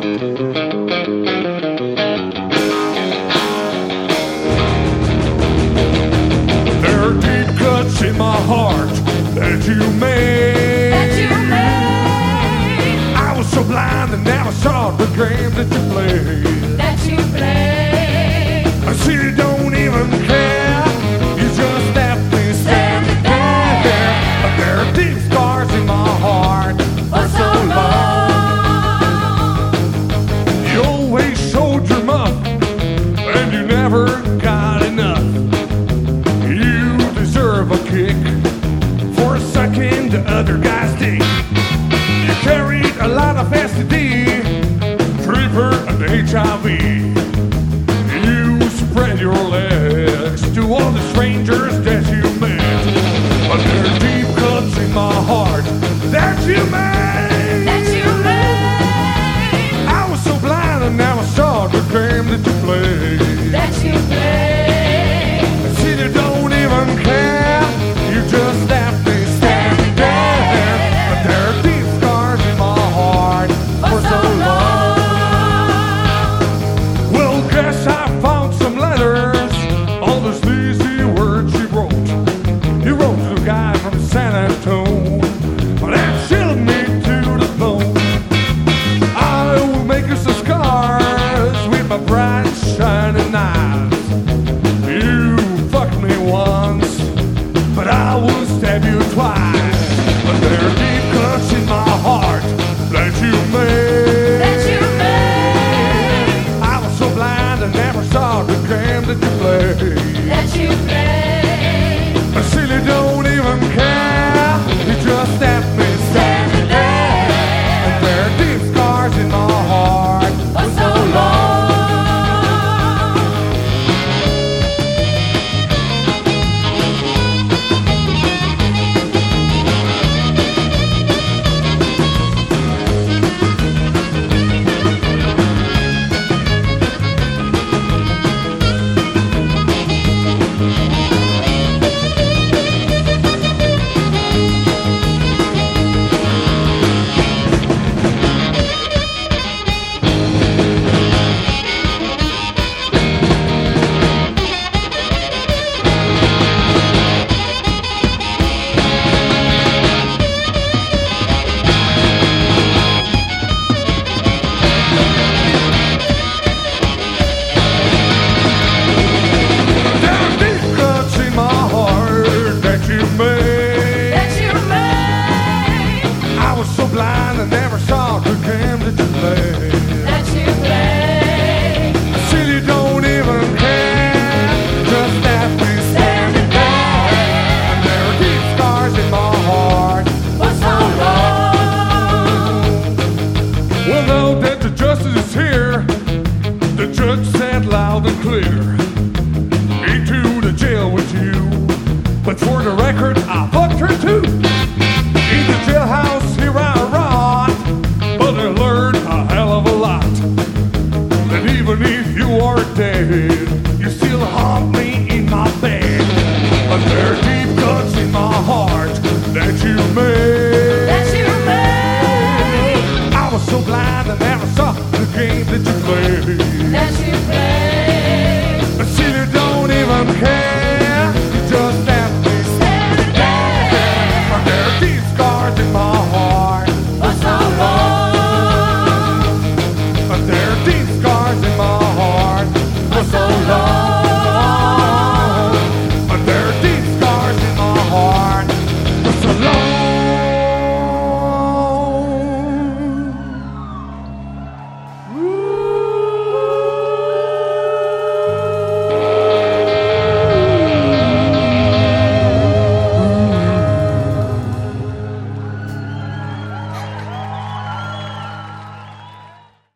There are deep cuts in my heart that you made. That you made, I was so blind and never saw the game that you played. that you played. I see you don't even care. You just me standing there. But there are deep you never got enough. You deserve a kick for sucking the other guy's dick. You carried a lot of STD, fever, and HIV. You spread your legs to all the strangers San Antonio. That chilled me to the bone. I will make you some scars with my bright shining eyes. You fucked me once, but I will stab you twice. But there are deep cuts in my heart that you made. that you made, I was so blind I never saw the game that you played. that you played. I never saw the game that you played. that you played. Silly don't even care. Just left me standing there. And there are deep scars in my heart. For so long, Well, now that the justice is here, the judge said loud and clear, me to the jail with you. But for the record, even if you are dead, you still haunt me